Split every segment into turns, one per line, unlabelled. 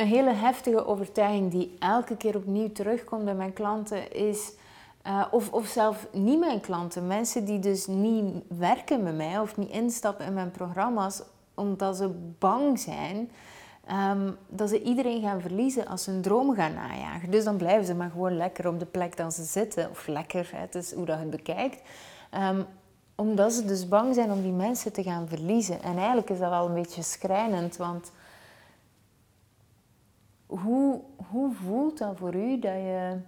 Een hele heftige overtuiging die elke keer opnieuw terugkomt bij mijn klanten is, uh, of, of zelf niet mijn klanten, mensen die dus niet werken met mij of niet instappen in mijn programma's omdat ze bang zijn um, dat ze iedereen gaan verliezen als ze een droom gaan najagen. Dus dan blijven ze maar gewoon lekker op de plek dat ze zitten, of lekker, het is hoe dat je het bekijkt. Um, omdat ze dus bang zijn om die mensen te gaan verliezen. En eigenlijk is dat wel een beetje schrijnend, want hoe, hoe voelt dat voor u dat je,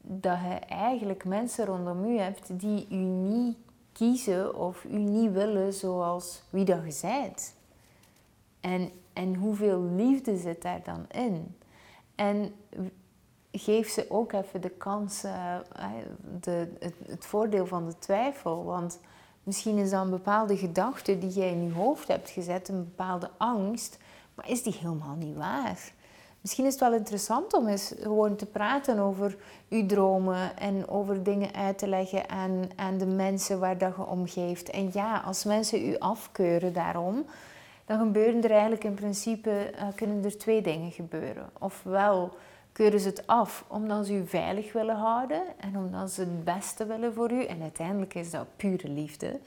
dat je eigenlijk mensen rondom u hebt die u niet kiezen of u niet willen zoals wie dat je bent? En, en hoeveel liefde zit daar dan in? En geef ze ook even de kans, uh, de, het, het, voordeel van de twijfel. Want misschien is dat een bepaalde gedachte die jij in je hoofd hebt gezet, een bepaalde angst, maar is die helemaal niet waar. Misschien is het wel interessant om eens gewoon te praten over uw dromen en over dingen uit te leggen aan, aan de mensen waar dat je om geeft. En ja, als mensen u afkeuren daarom, dan gebeuren er eigenlijk in principe, uh, kunnen er twee dingen gebeuren. Ofwel keuren ze het af omdat ze u veilig willen houden en omdat ze het beste willen voor u. En uiteindelijk is dat pure liefde.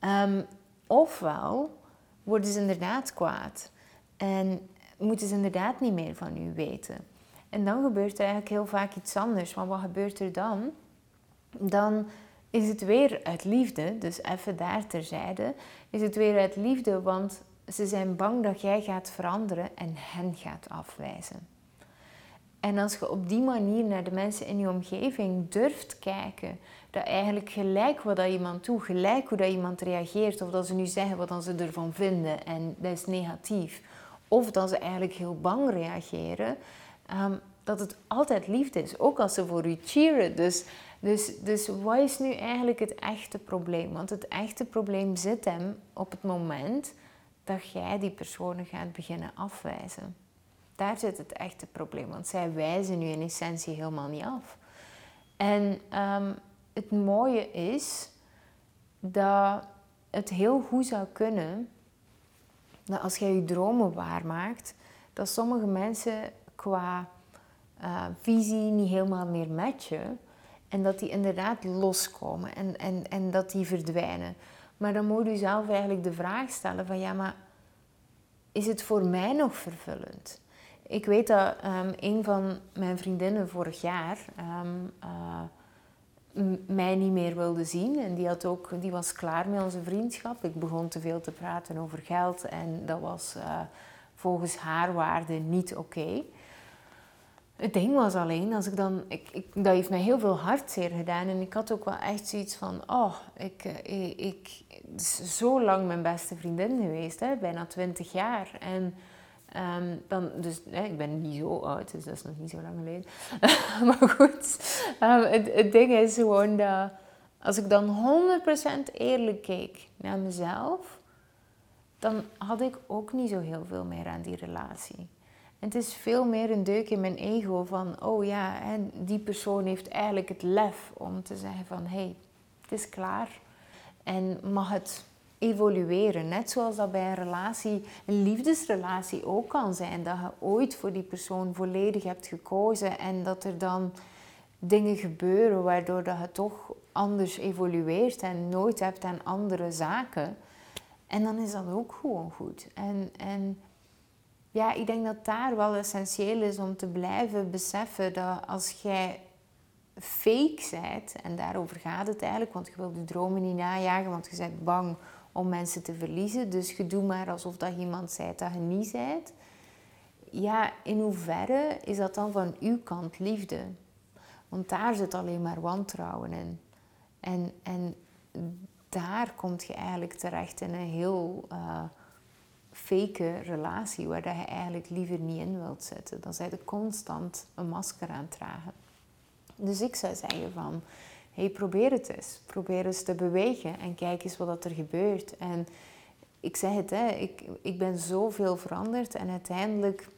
Um, ofwel worden ze inderdaad kwaad en moeten ze inderdaad niet meer van u weten. En dan gebeurt er eigenlijk heel vaak iets anders. Want wat gebeurt er dan? Dan is het weer uit liefde, dus even daar terzijde, is het weer uit liefde, want ze zijn bang dat jij gaat veranderen en hen gaat afwijzen. En als je op die manier naar de mensen in je omgeving durft kijken, dat eigenlijk gelijk wat dat iemand doet, gelijk hoe dat iemand reageert, of dat ze nu zeggen wat dan ze ervan vinden en dat is negatief, of dat ze eigenlijk heel bang reageren, um, dat het altijd liefde is, ook als ze voor u cheeren. Dus, dus, dus wat is nu eigenlijk het echte probleem? Want het echte probleem zit hem op het moment dat jij die personen gaat beginnen afwijzen. Daar zit het echte probleem, want zij wijzen nu in essentie helemaal niet af. En um, het mooie is dat het heel goed zou kunnen dat als jij je dromen waarmaakt, dat sommige mensen qua uh, visie niet helemaal meer matchen en dat die inderdaad loskomen en, en, en dat die verdwijnen. Maar dan moet u zelf eigenlijk de vraag stellen van ja, maar is het voor mij nog vervullend? Ik weet dat um, een van mijn vriendinnen vorig jaar um, uh, mij niet meer wilde zien. En die, had ook, die was klaar met onze vriendschap. Ik begon te veel te praten over geld en dat was uh, volgens haar waarde niet oké. Het ding was alleen, als ik dan, ik, ik, dat heeft mij heel veel hartzeer gedaan. En ik had ook wel echt zoiets van, oh, ik, eh, ik, is zo lang mijn beste vriendin geweest, hè, bijna twintig jaar. En um, dan, dus ik ben niet zo oud, dus dat is nog niet zo lang geleden. maar goed, het, het ding is gewoon dat als ik dan 100% eerlijk keek naar mezelf, dan had ik ook niet zo heel veel meer aan die relatie. En het is veel meer een deuk in mijn ego van, oh ja, die persoon heeft eigenlijk het lef om te zeggen van, hé, hey, het is klaar. En mag het evolueren. Net zoals dat bij een relatie, een liefdesrelatie ook kan zijn. Dat je ooit voor die persoon volledig hebt gekozen en dat er dan dingen gebeuren waardoor dat je toch anders evolueert en nooit hebt aan andere zaken. En dan is dat ook gewoon goed. En, en ja, ik denk dat daar wel essentieel is om te blijven beseffen dat als jij fake bent, en daarover gaat het eigenlijk, want je wilt je dromen niet najagen, want je bent bang om mensen te verliezen. Dus je doet maar alsof dat iemand zei dat je niet bent. Ja, in hoeverre is dat dan van uw kant liefde? Want daar zit alleen maar wantrouwen in. En, en daar kom je eigenlijk terecht in een heel uh, fake relatie, waar dat je eigenlijk liever niet in wilt zitten. Dan zij je constant een masker aan dragen. Dus ik zou zeggen van, hey, probeer het eens. Probeer eens te bewegen en kijk eens wat er gebeurt. En ik zeg het, hè, ik, ik ben zoveel veranderd en uiteindelijk...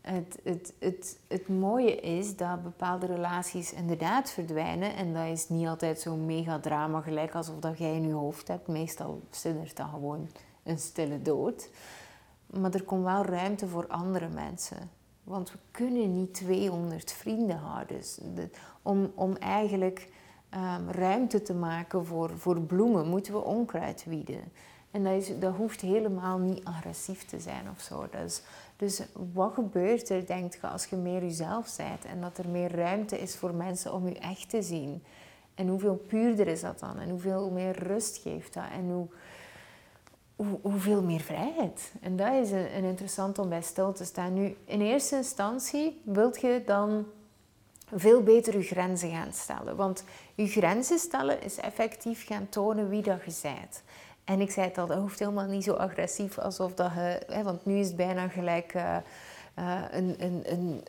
Het, het, het, het mooie is dat bepaalde relaties inderdaad verdwijnen. En dat is niet altijd zo'n mega drama gelijk alsof dat jij in je hoofd hebt. Meestal siddert dat gewoon een stille dood. maar er komt wel ruimte voor andere mensen. Want we kunnen niet 200 vrienden houden. Dus om, om eigenlijk um, ruimte te maken voor, voor bloemen, moeten we onkruid wieden. En dat, is, dat hoeft helemaal niet agressief te zijn of zo. Dus, dus wat gebeurt er, denk je, als je meer jezelf bent en dat er meer ruimte is voor mensen om je echt te zien? En hoeveel puurder is dat dan? En hoeveel meer rust geeft dat? En hoe, hoe, hoeveel meer vrijheid? En dat is een, interessant om bij stil te staan. Nu, in eerste instantie wilt je dan veel beter je grenzen gaan stellen. Want je grenzen stellen is effectief gaan tonen wie dat je bent. En ik zei het al, dat hoeft helemaal niet zo agressief alsof dat je... Hè, want nu is het bijna gelijk uh, uh, een, een, een,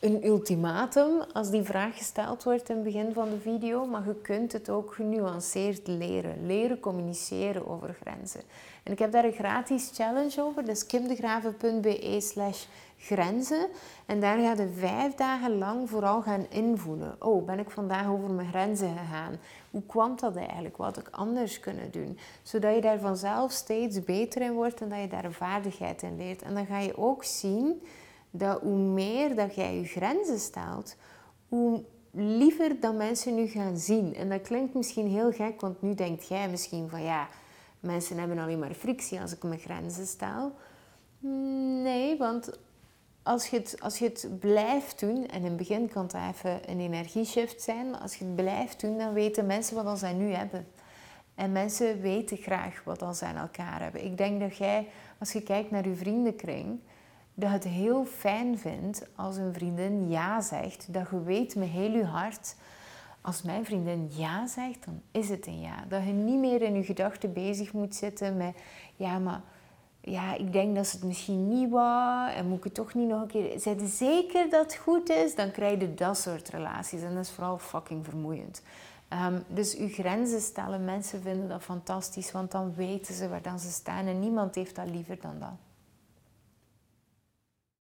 een ultimatum als die vraag gesteld wordt in het begin van de video. Maar je kunt het ook genuanceerd leren. Leren communiceren over grenzen. En ik heb daar een gratis challenge over. Dus kimdegraven.be slash grenzen. En daar ga je vijf dagen lang vooral gaan invoelen. Oh, ben ik vandaag over mijn grenzen gegaan? Hoe kwam dat eigenlijk? Wat had ik anders kunnen doen? Zodat je daar vanzelf steeds beter in wordt en dat je daar een vaardigheid in leert. En dan ga je ook zien dat hoe meer dat jij je grenzen stelt, hoe liever dat mensen nu gaan zien. En dat klinkt misschien heel gek, want nu denkt jij misschien van ja, mensen hebben alleen maar frictie als ik mijn grenzen stel. Nee, want als je, het, als je het blijft doen, en in het begin kan het even een energieshift zijn, maar als je het blijft doen, dan weten mensen wat zij nu hebben. En mensen weten graag wat ze aan elkaar hebben. Ik denk dat jij, als je kijkt naar je vriendenkring, dat het heel fijn vindt als een vriendin ja zegt. Dat je weet met heel je hart, als mijn vriendin ja zegt, dan is het een ja. Dat je niet meer in je gedachten bezig moet zitten met, ja, maar ja, ik denk dat ze het misschien niet wou en moet ik het toch niet nog een keer... Zijn zeker dat het goed is? Dan krijg je dat soort relaties en dat is vooral fucking vermoeiend. Um, dus uw grenzen stellen, mensen vinden dat fantastisch, want dan weten ze waar dan ze staan en niemand heeft dat liever dan dat.